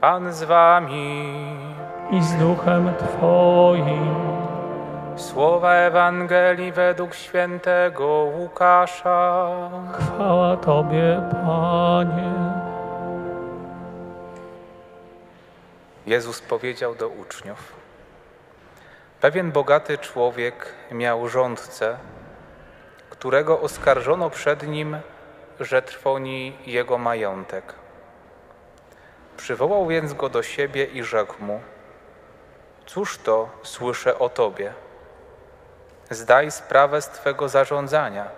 Pan z wami. i z duchem Twoim. Słowa Ewangelii według świętego Łukasza. Chwała Tobie, Panie. Jezus powiedział do uczniów: Pewien bogaty człowiek miał rządcę, którego oskarżono przed nim, że trwoni jego majątek. Przywołał więc go do siebie i rzekł mu: Cóż to słyszę o tobie? Zdaj sprawę z twego zarządzania,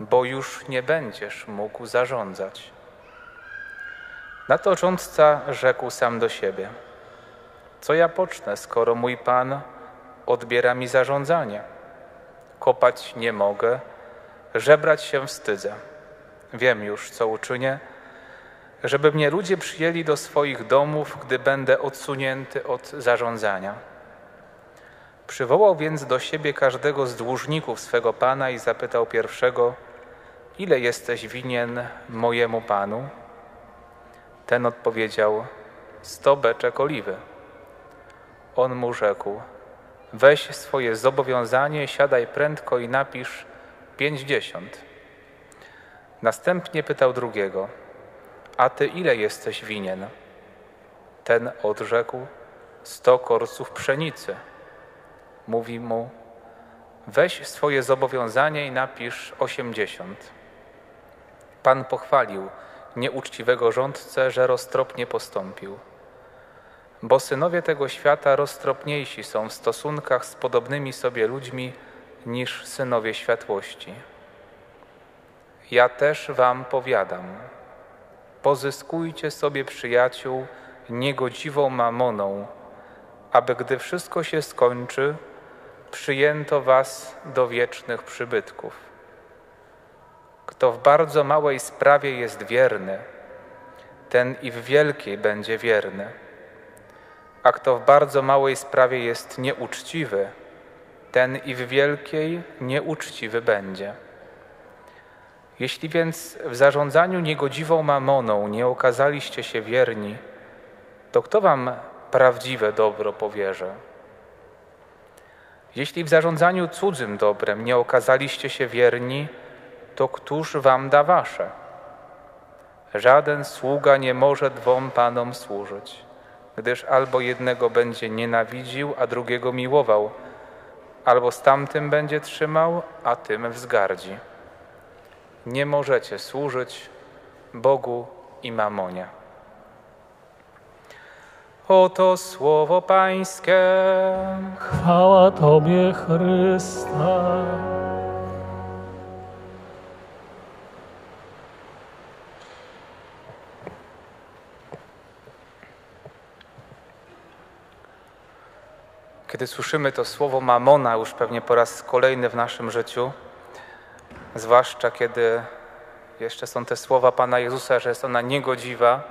bo już nie będziesz mógł zarządzać. Na to rządca rzekł sam do siebie: Co ja pocznę, skoro mój pan odbiera mi zarządzanie? Kopać nie mogę, żebrać się wstydzę. Wiem już, co uczynię, żeby mnie ludzie przyjęli do swoich domów, gdy będę odsunięty od zarządzania. Przywołał więc do siebie każdego z dłużników swego pana i zapytał pierwszego: Ile jesteś winien mojemu panu? Ten odpowiedział: Sto beczek oliwy. On mu rzekł: Weź swoje zobowiązanie, siadaj prędko i napisz pięćdziesiąt. Następnie pytał drugiego: A ty ile jesteś winien? Ten odrzekł: Sto korców pszenicy. Mówi mu: Weź swoje zobowiązanie i napisz osiemdziesiąt. Pan pochwalił nieuczciwego rządcę, że roztropnie postąpił. Bo synowie tego świata roztropniejsi są w stosunkach z podobnymi sobie ludźmi niż synowie światłości. Ja też wam powiadam, pozyskujcie sobie przyjaciół niegodziwą mamoną, aby gdy wszystko się skończy, przyjęto was do wiecznych przybytków. Kto w bardzo małej sprawie jest wierny, ten i w wielkiej będzie wierny. A kto w bardzo małej sprawie jest nieuczciwy, ten i w wielkiej nieuczciwy będzie. Jeśli więc w zarządzaniu niegodziwą mamoną nie okazaliście się wierni, to kto wam prawdziwe dobro powierze? Jeśli w zarządzaniu cudzym dobrem nie okazaliście się wierni, to któż wam da wasze? Żaden sługa nie może dwom panom służyć, gdyż albo jednego będzie nienawidził, a drugiego miłował, albo z tamtym będzie trzymał, a tym wzgardzi. Nie możecie służyć Bogu i mamonie. Oto słowo Pańskie. Chwała Tobie, Chryste. Kiedy słyszymy to słowo mamona już pewnie po raz kolejny w naszym życiu, zwłaszcza kiedy jeszcze są te słowa Pana Jezusa, że jest ona niegodziwa,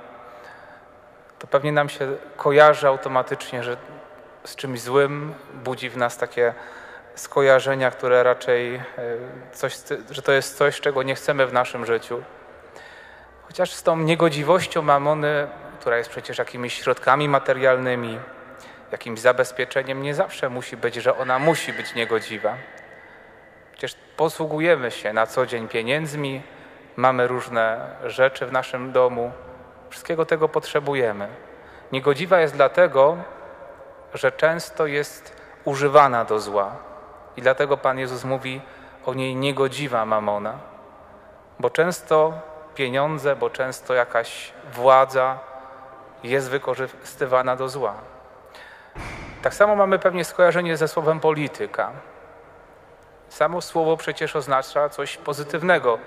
to pewnie nam się kojarzy automatycznie, że z czymś złym budzi w nas takie skojarzenia, które raczej e, coś, że to jest coś, czego nie chcemy w naszym życiu. Chociaż z tą niegodziwością mamony, która jest przecież jakimiś środkami materialnymi, jakimś zabezpieczeniem, nie zawsze musi być, że ona musi być niegodziwa. Przecież posługujemy się na co dzień pieniędzmi, mamy różne rzeczy w naszym domu, wszystkiego tego potrzebujemy. Niegodziwa jest dlatego, że często jest używana do zła. I dlatego Pan Jezus mówi o niej niegodziwa mamona, bo często pieniądze, bo często jakaś władza jest wykorzystywana do zła. Tak samo mamy pewnie skojarzenie ze słowem polityka. Samo słowo przecież oznacza coś pozytywnego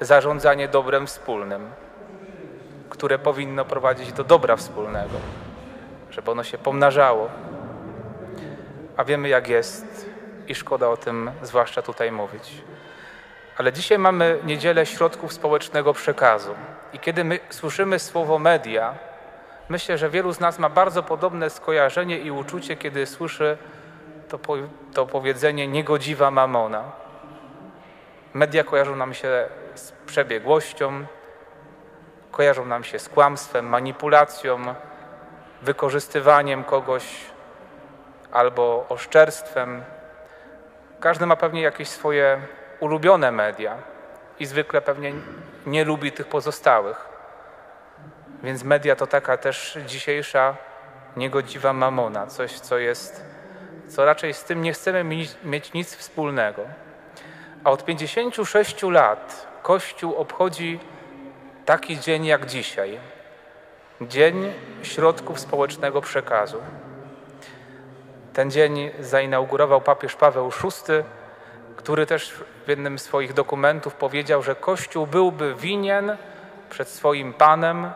zarządzanie dobrem wspólnym, które powinno prowadzić do dobra wspólnego, żeby ono się pomnażało. A wiemy, jak jest, i szkoda o tym zwłaszcza tutaj mówić. Ale dzisiaj mamy niedzielę środków społecznego przekazu. I kiedy my słyszymy słowo media, myślę, że wielu z nas ma bardzo podobne skojarzenie i uczucie, kiedy słyszy to, po, to powiedzenie niegodziwa mamona. Media kojarzą nam się z przebiegłością, kojarzą nam się z kłamstwem, manipulacją, wykorzystywaniem kogoś albo oszczerstwem. Każdy ma pewnie jakieś swoje ulubione media i zwykle pewnie nie lubi tych pozostałych. Więc media to taka też dzisiejsza niegodziwa mamona, coś, co jest, co raczej z tym nie chcemy mieć nic wspólnego. A od 56 lat Kościół obchodzi taki dzień jak dzisiaj Dzień Środków Społecznego Przekazu. Ten dzień zainaugurował papież Paweł VI, który też w jednym z swoich dokumentów powiedział, że Kościół byłby winien przed swoim Panem,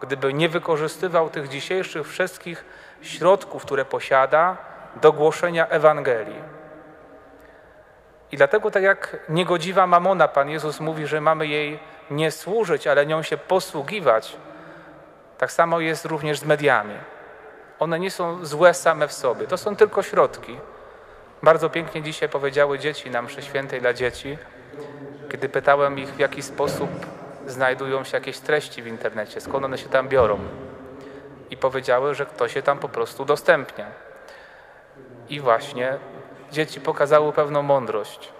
gdyby nie wykorzystywał tych dzisiejszych wszystkich środków, które posiada do głoszenia Ewangelii. I dlatego, tak jak niegodziwa mamona, Pan Jezus mówi, że mamy jej nie służyć, ale nią się posługiwać, tak samo jest również z mediami. One nie są złe same w sobie, to są tylko środki. Bardzo pięknie dzisiaj powiedziały dzieci na mszy świętej dla dzieci, kiedy pytałem ich, w jaki sposób znajdują się jakieś treści w internecie, skąd one się tam biorą. I powiedziały, że ktoś się tam po prostu udostępnia. I właśnie dzieci pokazały pewną mądrość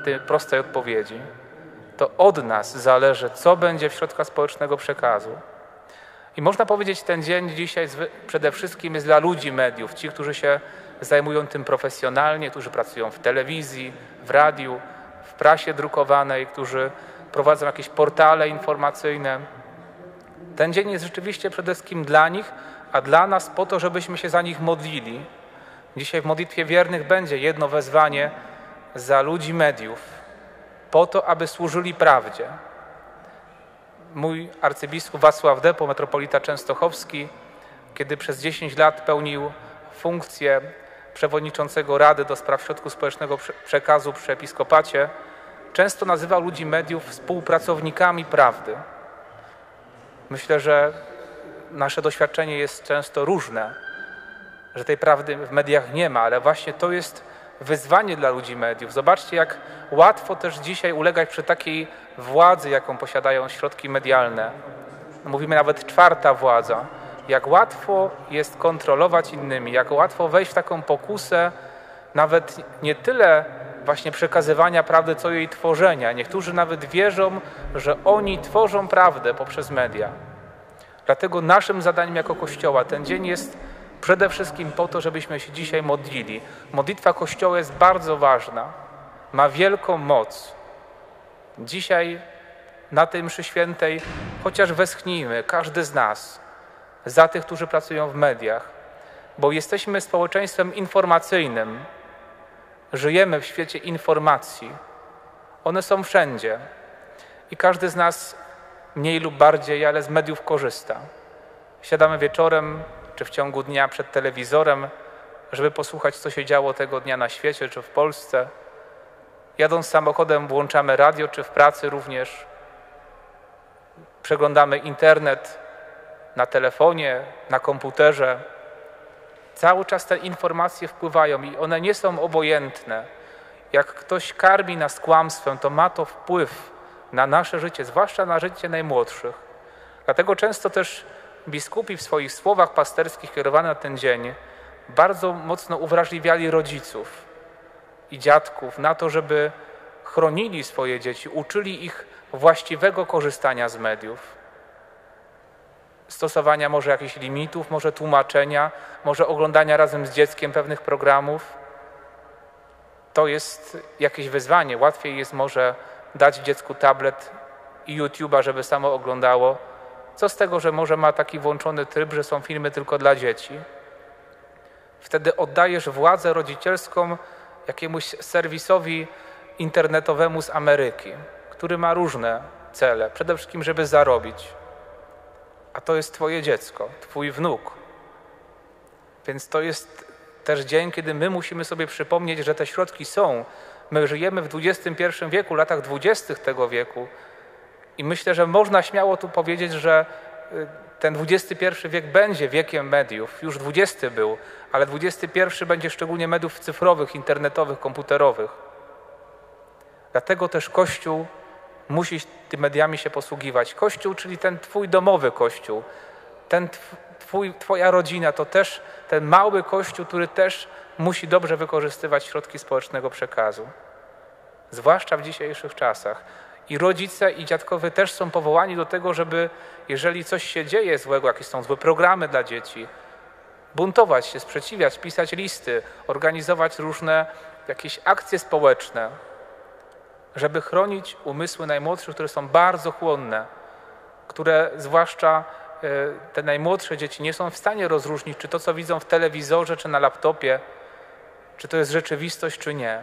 w tej prostej odpowiedzi. To od nas zależy, co będzie w środkach społecznego przekazu. I można powiedzieć, ten dzień dzisiaj przede wszystkim jest dla ludzi mediów, ci, którzy się zajmują tym profesjonalnie, którzy pracują w telewizji, w radiu, w prasie drukowanej, którzy prowadzą jakieś portale informacyjne. Ten dzień jest rzeczywiście przede wszystkim dla nich, a dla nas po to, żebyśmy się za nich modlili. Dzisiaj w modlitwie wiernych będzie jedno wezwanie za ludzi mediów, po to, aby służyli prawdzie mój arcybiskup Wacław Depo, metropolita częstochowski, kiedy przez 10 lat pełnił funkcję przewodniczącego Rady do Spraw Środków Społecznego Przekazu przy episkopacie, często nazywał ludzi mediów współpracownikami prawdy. Myślę, że nasze doświadczenie jest często różne, że tej prawdy w mediach nie ma, ale właśnie to jest wyzwanie dla ludzi mediów. Zobaczcie, jak łatwo też dzisiaj ulegać przy takiej władzy, jaką posiadają środki medialne. Mówimy nawet czwarta władza. Jak łatwo jest kontrolować innymi, jak łatwo wejść w taką pokusę, nawet nie tyle właśnie przekazywania prawdy, co jej tworzenia. Niektórzy nawet wierzą, że oni tworzą prawdę poprzez media. Dlatego naszym zadaniem jako Kościoła ten dzień jest przede wszystkim po to, żebyśmy się dzisiaj modlili. Modlitwa Kościoła jest bardzo ważna, ma wielką moc. Dzisiaj na tej mszy świętej chociaż westchnijmy, każdy z nas, za tych, którzy pracują w mediach, bo jesteśmy społeczeństwem informacyjnym. Żyjemy w świecie informacji. One są wszędzie i każdy z nas mniej lub bardziej, ale z mediów korzysta. Siadamy wieczorem czy w ciągu dnia przed telewizorem, żeby posłuchać, co się działo tego dnia na świecie czy w Polsce. Jadąc samochodem włączamy radio, czy w pracy również. Przeglądamy internet na telefonie, na komputerze. Cały czas te informacje wpływają i one nie są obojętne. Jak ktoś karmi nas kłamstwem, to ma to wpływ na nasze życie, zwłaszcza na życie najmłodszych. Dlatego często też biskupi w swoich słowach pasterskich kierowane na ten dzień bardzo mocno uwrażliwiali rodziców i dziadków na to, żeby chronili swoje dzieci, uczyli ich właściwego korzystania z mediów. Stosowania może jakichś limitów, może tłumaczenia, może oglądania razem z dzieckiem pewnych programów. To jest jakieś wyzwanie. Łatwiej jest może dać dziecku tablet i YouTube'a, żeby samo oglądało, co z tego, że może ma taki włączony tryb, że są filmy tylko dla dzieci? Wtedy oddajesz władzę rodzicielską jakiemuś serwisowi internetowemu z Ameryki, który ma różne cele. Przede wszystkim, żeby zarobić. A to jest Twoje dziecko, Twój wnuk. Więc to jest też dzień, kiedy my musimy sobie przypomnieć, że te środki są. My żyjemy w XXI wieku, latach dwudziestych tego wieku, i myślę, że można śmiało tu powiedzieć, że y, ten XXI wiek będzie wiekiem mediów, już XX był, ale XXI będzie szczególnie mediów cyfrowych, internetowych, komputerowych. Dlatego też Kościół musi tymi mediami się posługiwać. Kościół, czyli ten Twój domowy Kościół, ten twój, Twoja rodzina to też ten mały kościół, który też musi dobrze wykorzystywać środki społecznego przekazu. Zwłaszcza w dzisiejszych czasach. I rodzice i dziadkowie też są powołani do tego, żeby jeżeli coś się dzieje złego, jakieś są złe programy dla dzieci, buntować się, sprzeciwiać, pisać listy, organizować różne jakieś akcje społeczne, żeby chronić umysły najmłodszych, które są bardzo chłonne, które zwłaszcza e, te najmłodsze dzieci nie są w stanie rozróżnić, czy to, co widzą w telewizorze, czy na laptopie, czy to jest rzeczywistość, czy nie.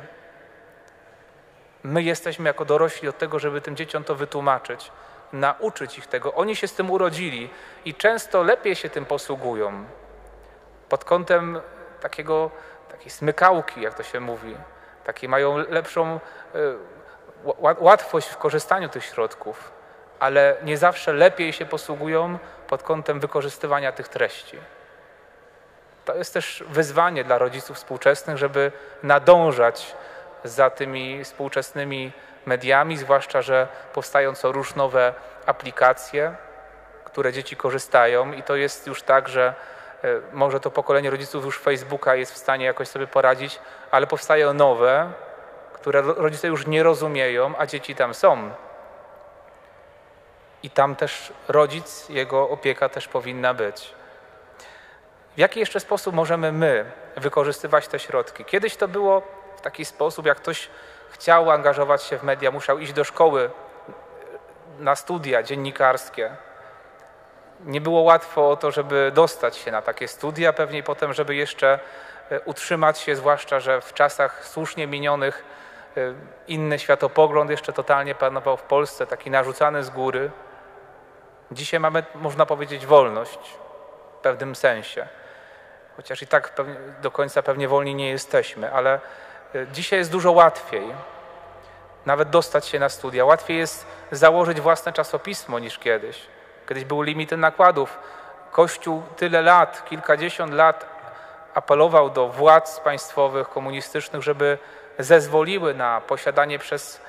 My jesteśmy jako dorośli od tego, żeby tym dzieciom to wytłumaczyć, nauczyć ich tego. Oni się z tym urodzili i często lepiej się tym posługują pod kątem takiego, takiej smykałki, jak to się mówi. Takiej mają lepszą e, łatwość w korzystaniu tych środków, ale nie zawsze lepiej się posługują pod kątem wykorzystywania tych treści. To jest też wyzwanie dla rodziców współczesnych, żeby nadążać za tymi współczesnymi mediami, zwłaszcza, że powstają co róż nowe aplikacje, które dzieci korzystają i to jest już tak, że e, może to pokolenie rodziców już Facebooka jest w stanie jakoś sobie poradzić, ale powstają nowe, które rodzice już nie rozumieją, a dzieci tam są. I tam też rodzic, jego opieka też powinna być. W jaki jeszcze sposób możemy my wykorzystywać te środki? Kiedyś to było taki sposób, jak ktoś chciał angażować się w media, musiał iść do szkoły na studia dziennikarskie. Nie było łatwo o to, żeby dostać się na takie studia, pewnie potem, żeby jeszcze e, utrzymać się, zwłaszcza, że w czasach słusznie minionych e, inny światopogląd jeszcze totalnie panował w Polsce, taki narzucany z góry. Dzisiaj mamy, można powiedzieć, wolność w pewnym sensie chociaż i tak do końca pewnie wolni nie jesteśmy, ale e, dzisiaj jest dużo łatwiej nawet dostać się na studia. Łatwiej jest założyć własne czasopismo niż kiedyś. Kiedyś były limity nakładów. Kościół tyle lat, kilkadziesiąt lat apelował do władz państwowych, komunistycznych, żeby zezwoliły na posiadanie przez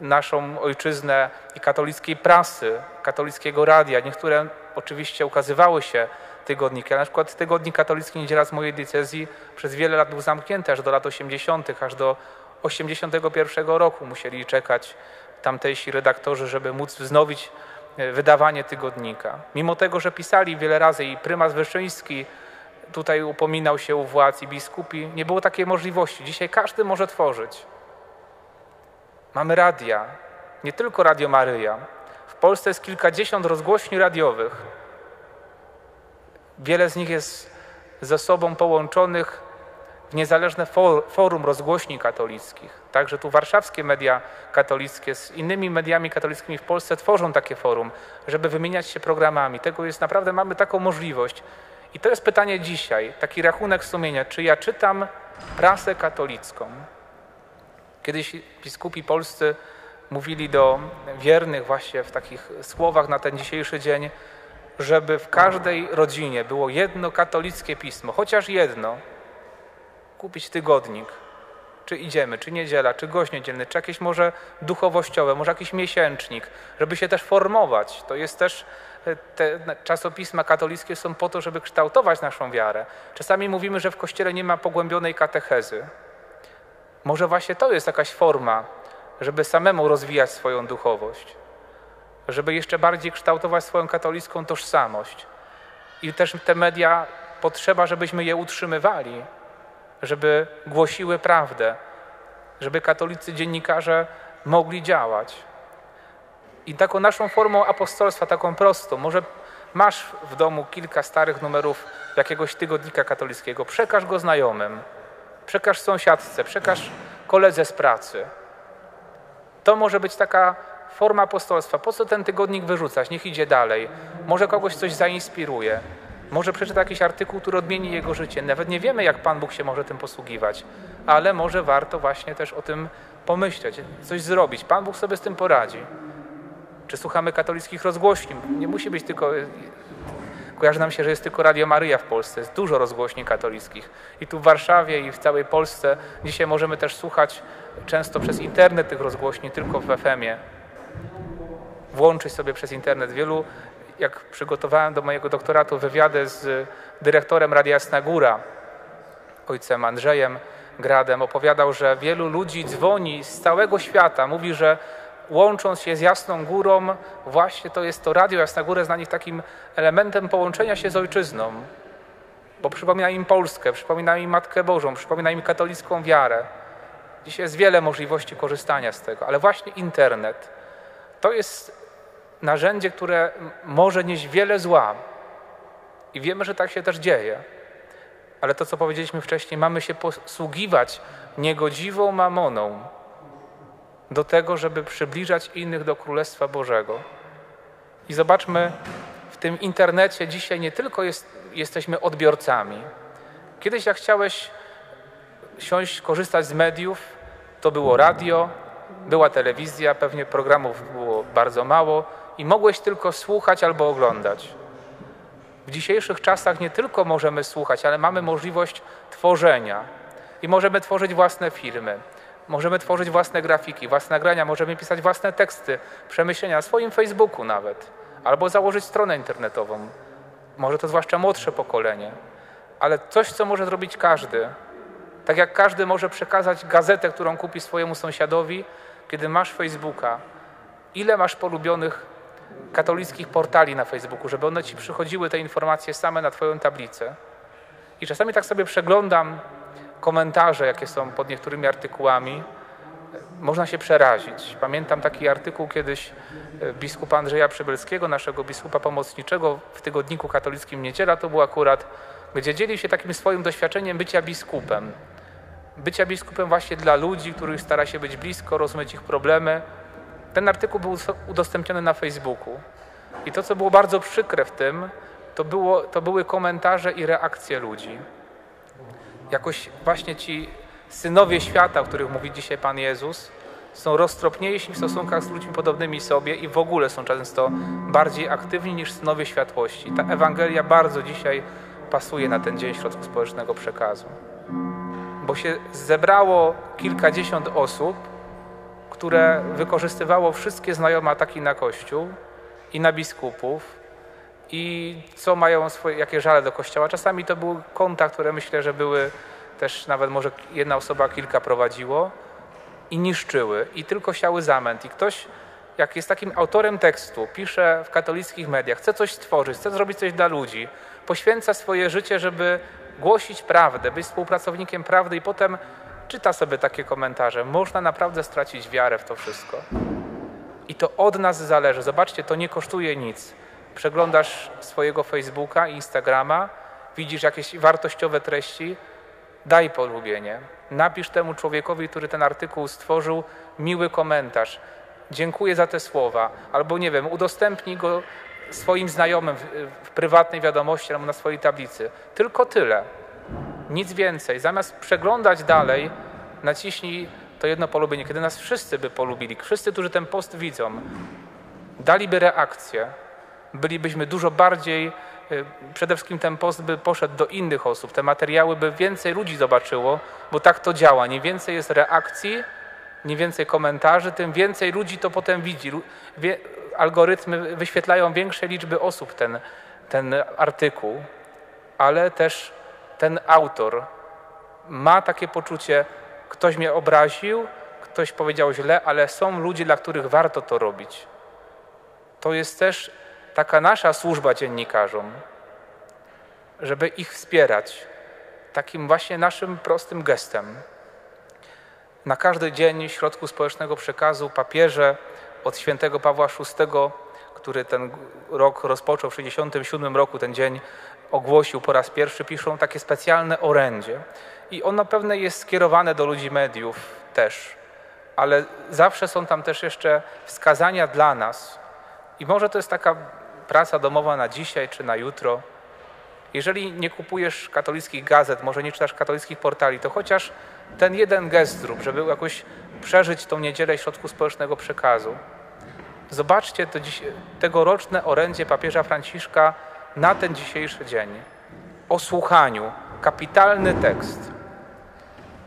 naszą ojczyznę i katolickiej prasy, katolickiego radia. Niektóre oczywiście ukazywały się tygodniki. Na przykład tygodnik katolicki Niedziela z mojej diecezji przez wiele lat był zamknięty, aż do lat 80., aż do 81 roku musieli czekać tamtejsi redaktorzy, żeby móc wznowić e, wydawanie tygodnika. Mimo tego, że pisali wiele razy i prymas Wyszyński tutaj upominał się u władz i biskupi, nie było takiej możliwości. Dzisiaj każdy może tworzyć. Mamy radia, nie tylko Radio Maryja. W Polsce jest kilkadziesiąt rozgłośni radiowych Wiele z nich jest ze sobą połączonych w niezależne forum rozgłośni katolickich. Także tu warszawskie media katolickie z innymi mediami katolickimi w Polsce tworzą takie forum, żeby wymieniać się programami. Tego jest naprawdę, mamy taką możliwość. I to jest pytanie dzisiaj, taki rachunek sumienia, czy ja czytam prasę katolicką. Kiedyś biskupi polscy mówili do wiernych właśnie w takich słowach na ten dzisiejszy dzień, żeby w każdej rodzinie było jedno katolickie pismo, chociaż jedno, kupić tygodnik, czy idziemy, czy niedziela, czy gość niedzielny, czy jakieś może duchowościowe, może jakiś miesięcznik, żeby się też formować. To jest też, e, te czasopisma katolickie są po to, żeby kształtować naszą wiarę. Czasami mówimy, że w Kościele nie ma pogłębionej katechezy. Może właśnie to jest jakaś forma, żeby samemu rozwijać swoją duchowość żeby jeszcze bardziej kształtować swoją katolicką tożsamość. I też te media potrzeba, żebyśmy je utrzymywali, żeby głosiły prawdę, żeby katolicy dziennikarze mogli działać. I taką naszą formą apostolstwa, taką prostą, może masz w domu kilka starych numerów jakiegoś tygodnika katolickiego, przekaż go znajomym, przekaż sąsiadce, przekaż koledze z pracy. To może być taka forma apostolstwa. Po co ten tygodnik wyrzucać? Niech idzie dalej. Może kogoś coś zainspiruje. Może przeczyta jakiś artykuł, który odmieni jego życie. Nawet nie wiemy, jak Pan Bóg się może tym posługiwać, ale może warto właśnie też o tym pomyśleć, coś zrobić. Pan Bóg sobie z tym poradzi. Czy słuchamy katolickich rozgłośni? Nie musi być tylko. Kojarzy nam się, że jest tylko Radio Maryja w Polsce. Jest dużo rozgłośni katolickich. I tu w Warszawie, i w całej Polsce. Dzisiaj możemy też słuchać często przez internet tych rozgłośni, tylko w FM-ie włączyć sobie przez internet. Wielu jak przygotowałem do mojego doktoratu wywiady z dyrektorem Radia Jasna Góra, ojcem Andrzejem Gradem, opowiadał, że wielu ludzi dzwoni z całego świata, mówi, że łącząc się z Jasną Górą, właśnie to jest to radio Jasna Góra dla nich takim elementem połączenia się z ojczyzną, bo przypomina im Polskę, przypomina im Matkę Bożą, przypomina im katolicką wiarę. Dzisiaj jest wiele możliwości korzystania z tego, ale właśnie internet to jest narzędzie, które może nieść wiele zła. I wiemy, że tak się też dzieje. Ale to, co powiedzieliśmy wcześniej, mamy się posługiwać niegodziwą mamoną do tego, żeby przybliżać innych do Królestwa Bożego. I zobaczmy, w tym internecie dzisiaj nie tylko jest, jesteśmy odbiorcami. Kiedyś, jak chciałeś siąść, korzystać z mediów, to było radio, była telewizja, pewnie programów było bardzo mało i mogłeś tylko słuchać albo oglądać. W dzisiejszych czasach nie tylko możemy słuchać, ale mamy możliwość tworzenia i możemy tworzyć własne filmy, możemy tworzyć własne grafiki, własne nagrania, możemy pisać własne teksty, przemyślenia na swoim Facebooku nawet, albo założyć stronę internetową. Może to zwłaszcza młodsze pokolenie, ale coś, co może zrobić każdy. Tak jak każdy może przekazać gazetę, którą kupi swojemu sąsiadowi, kiedy masz Facebooka, ile masz polubionych katolickich portali na Facebooku, żeby one ci przychodziły te informacje same na Twoją tablicę. I czasami tak sobie przeglądam komentarze, jakie są pod niektórymi artykułami. Można się przerazić. Pamiętam taki artykuł kiedyś e, biskupa Andrzeja Przybylskiego, naszego biskupa pomocniczego w tygodniku katolickim Niedziela, to był akurat, gdzie dzielił się takim swoim doświadczeniem bycia biskupem. Bycia biskupem właśnie dla ludzi, których stara się być blisko, rozumieć ich problemy, ten artykuł był udostępniony na Facebooku. I to, co było bardzo przykre w tym, to, było, to były komentarze i reakcje ludzi. Jakoś właśnie ci synowie świata, o których mówi dzisiaj Pan Jezus, są roztropniejsi w stosunkach z ludźmi podobnymi sobie i w ogóle są często bardziej aktywni niż synowie światłości. Ta Ewangelia bardzo dzisiaj pasuje na ten Dzień Środku Społecznego Przekazu. Bo się zebrało kilkadziesiąt osób, które wykorzystywało wszystkie znajome ataki na Kościół i na biskupów i co mają swoje, jakie żale do Kościoła. Czasami to były konta, które myślę, że były też nawet może jedna osoba kilka prowadziło i niszczyły i tylko siały zamęt. I ktoś, jak jest takim autorem tekstu, pisze w katolickich mediach, chce coś stworzyć, chce zrobić coś dla ludzi, poświęca swoje życie, żeby głosić prawdę, być współpracownikiem prawdy i potem czyta sobie takie komentarze, można naprawdę stracić wiarę w to wszystko. I to od nas zależy. Zobaczcie, to nie kosztuje nic. Przeglądasz swojego Facebooka, Instagrama, widzisz jakieś wartościowe treści, daj polubienie. Napisz temu człowiekowi, który ten artykuł stworzył, miły komentarz. Dziękuję za te słowa. Albo nie wiem, udostępnij go swoim znajomym w, w prywatnej wiadomości albo na swojej tablicy. Tylko tyle. Nic więcej. Zamiast przeglądać dalej, naciśnij to jedno polubienie. Kiedy nas wszyscy by polubili, wszyscy, którzy ten post widzą, daliby reakcję, bylibyśmy dużo bardziej, y, przede wszystkim ten post by poszedł do innych osób, te materiały by więcej ludzi zobaczyło, bo tak to działa. Nie więcej jest reakcji, nie więcej komentarzy, tym więcej ludzi to potem widzi. Algorytmy wyświetlają większej liczby osób ten, ten artykuł, ale też ten autor ma takie poczucie, ktoś mnie obraził, ktoś powiedział źle, ale są ludzie, dla których warto to robić. To jest też taka nasza służba dziennikarzom, żeby ich wspierać takim właśnie naszym prostym gestem. Na każdy dzień środku społecznego przekazu papieże od świętego Pawła VI, który ten rok rozpoczął w 1967 roku, ten dzień ogłosił po raz pierwszy, piszą takie specjalne orędzie. I ono pewne jest skierowane do ludzi mediów też, ale zawsze są tam też jeszcze wskazania dla nas. I może to jest taka praca domowa na dzisiaj czy na jutro. Jeżeli nie kupujesz katolickich gazet, może nie czytasz katolickich portali, to chociaż ten jeden gest zrób, żeby jakoś przeżyć tą niedzielę środku społecznego przekazu. Zobaczcie to dziś, tegoroczne orędzie papieża Franciszka na ten dzisiejszy dzień. O słuchaniu. Kapitalny tekst.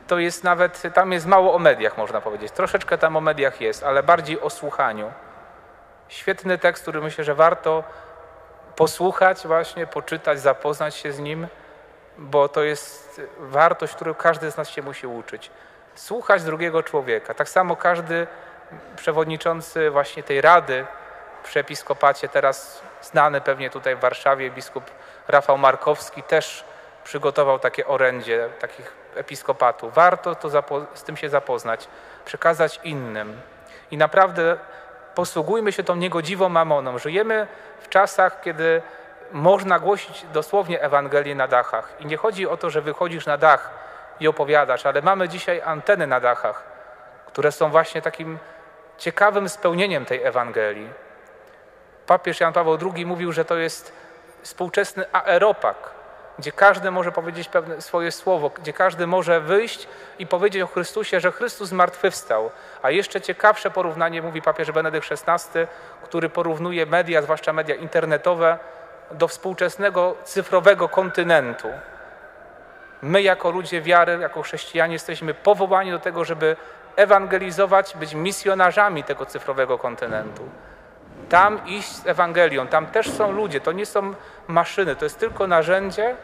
To jest nawet, tam jest mało o mediach, można powiedzieć. Troszeczkę tam o mediach jest, ale bardziej o słuchaniu. Świetny tekst, który myślę, że warto posłuchać właśnie, poczytać, zapoznać się z Nim, bo to jest wartość, którą każdy z nas się musi uczyć. Słuchać drugiego człowieka. Tak samo każdy przewodniczący właśnie tej rady przy episkopacie, teraz znany pewnie tutaj w Warszawie, biskup Rafał Markowski też przygotował takie orędzie takich episkopatów. Warto to z tym się zapoznać, przekazać innym. I naprawdę posługujmy się tą niegodziwą mamoną. Żyjemy w czasach, kiedy można głosić dosłownie Ewangelię na dachach. I nie chodzi o to, że wychodzisz na dach i opowiadasz, ale mamy dzisiaj anteny na dachach, które są właśnie takim ciekawym spełnieniem tej Ewangelii. Papież Jan Paweł II mówił, że to jest współczesny aeropak, gdzie każdy może powiedzieć pewne swoje słowo, gdzie każdy może wyjść i powiedzieć o Chrystusie, że Chrystus zmartwychwstał. A jeszcze ciekawsze porównanie mówi papież Benedykt XVI, który porównuje media, zwłaszcza media internetowe, do współczesnego cyfrowego kontynentu. My, jako ludzie wiary, jako chrześcijanie, jesteśmy powołani do tego, żeby ewangelizować, być misjonarzami tego cyfrowego kontynentu. Tam iść z Ewangelią, tam też są ludzie, to nie są maszyny, to jest tylko narzędzie,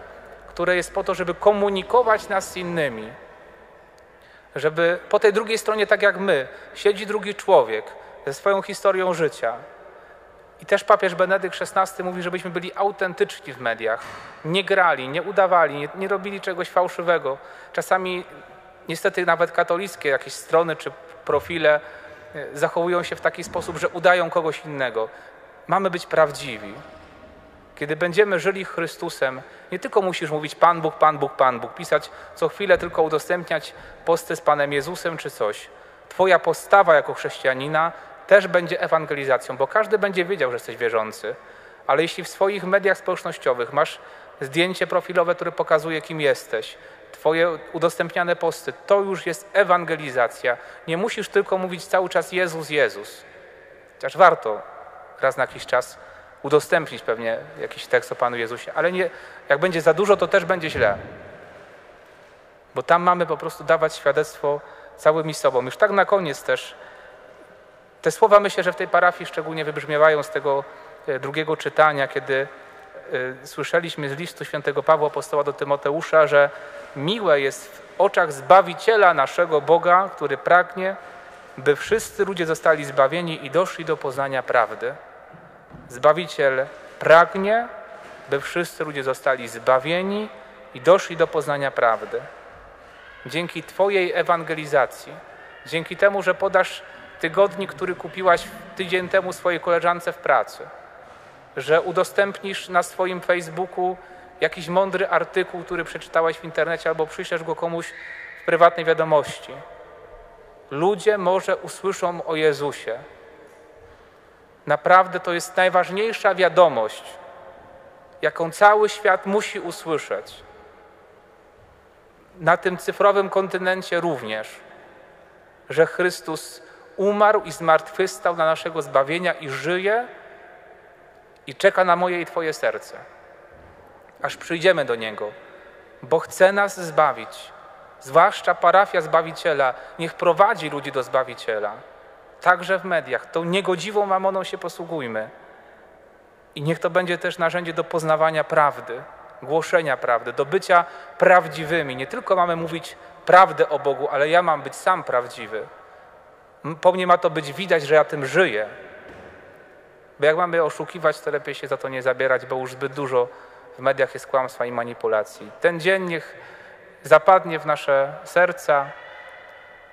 które jest po to, żeby komunikować nas z innymi. Żeby po tej drugiej stronie, tak jak my, siedzi drugi człowiek ze swoją historią życia. I też papież Benedykt XVI mówi, żebyśmy byli autentyczni w mediach. Nie grali, nie udawali, nie, nie robili czegoś fałszywego. Czasami niestety nawet katolickie jakieś strony czy profile zachowują się w taki sposób, że udają kogoś innego. Mamy być prawdziwi. Kiedy będziemy żyli Chrystusem, nie tylko musisz mówić Pan Bóg, Pan Bóg, Pan Bóg, pisać co chwilę tylko udostępniać posty z Panem Jezusem czy coś. Twoja postawa jako chrześcijanina też będzie ewangelizacją, bo każdy będzie wiedział, że jesteś wierzący. Ale jeśli w swoich mediach społecznościowych masz zdjęcie profilowe, które pokazuje, kim jesteś, Twoje udostępniane posty, to już jest ewangelizacja. Nie musisz tylko mówić cały czas Jezus, Jezus. Chociaż warto raz na jakiś czas udostępnić pewnie jakiś tekst o Panu Jezusie, ale nie, jak będzie za dużo, to też będzie źle. Bo tam mamy po prostu dawać świadectwo całymi sobą. Już tak na koniec też. Te słowa myślę, że w tej parafii szczególnie wybrzmiewają z tego e, drugiego czytania, kiedy słyszeliśmy z listu świętego Pawła apostoła do Tymoteusza, że miłe jest w oczach Zbawiciela naszego Boga, który pragnie, by wszyscy ludzie zostali zbawieni i doszli do poznania prawdy. Zbawiciel pragnie, by wszyscy ludzie zostali zbawieni i doszli do poznania prawdy. Dzięki Twojej ewangelizacji, dzięki temu, że podasz tygodnik, który kupiłaś tydzień temu swojej koleżance w pracy, że udostępnisz na swoim Facebooku jakiś mądry artykuł, który przeczytałeś w internecie, albo przyślesz go komuś w prywatnej wiadomości. Ludzie może usłyszą o Jezusie. Naprawdę to jest najważniejsza wiadomość, jaką cały świat musi usłyszeć. Na tym cyfrowym kontynencie również, że Chrystus umarł i zmartwychwstał na naszego zbawienia i żyje i czeka na moje i Twoje serce, aż przyjdziemy do Niego, bo chce nas zbawić. Zwłaszcza parafia Zbawiciela, niech prowadzi ludzi do Zbawiciela. Także w mediach. Tą niegodziwą mamoną się posługujmy. I niech to będzie też narzędzie do poznawania prawdy, głoszenia prawdy, do bycia prawdziwymi. Nie tylko mamy mówić prawdę o Bogu, ale ja mam być sam prawdziwy. Po mnie ma to być widać, że ja tym żyję, bo jak mamy oszukiwać, to lepiej się za to nie zabierać, bo już zbyt dużo w mediach jest kłamstwa i manipulacji. Ten dzień niech zapadnie w nasze serca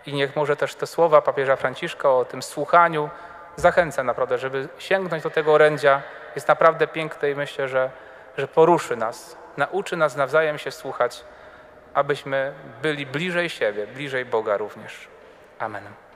i niech może też te słowa papieża Franciszka o tym słuchaniu zachęca naprawdę, żeby sięgnąć do tego orędzia. Jest naprawdę piękne i myślę, że, że poruszy nas, nauczy nas nawzajem się słuchać, abyśmy byli bliżej siebie, bliżej Boga również. Amen.